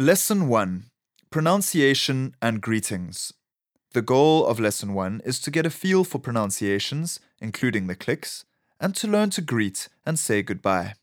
Lesson 1 Pronunciation and Greetings. The goal of Lesson 1 is to get a feel for pronunciations, including the clicks, and to learn to greet and say goodbye.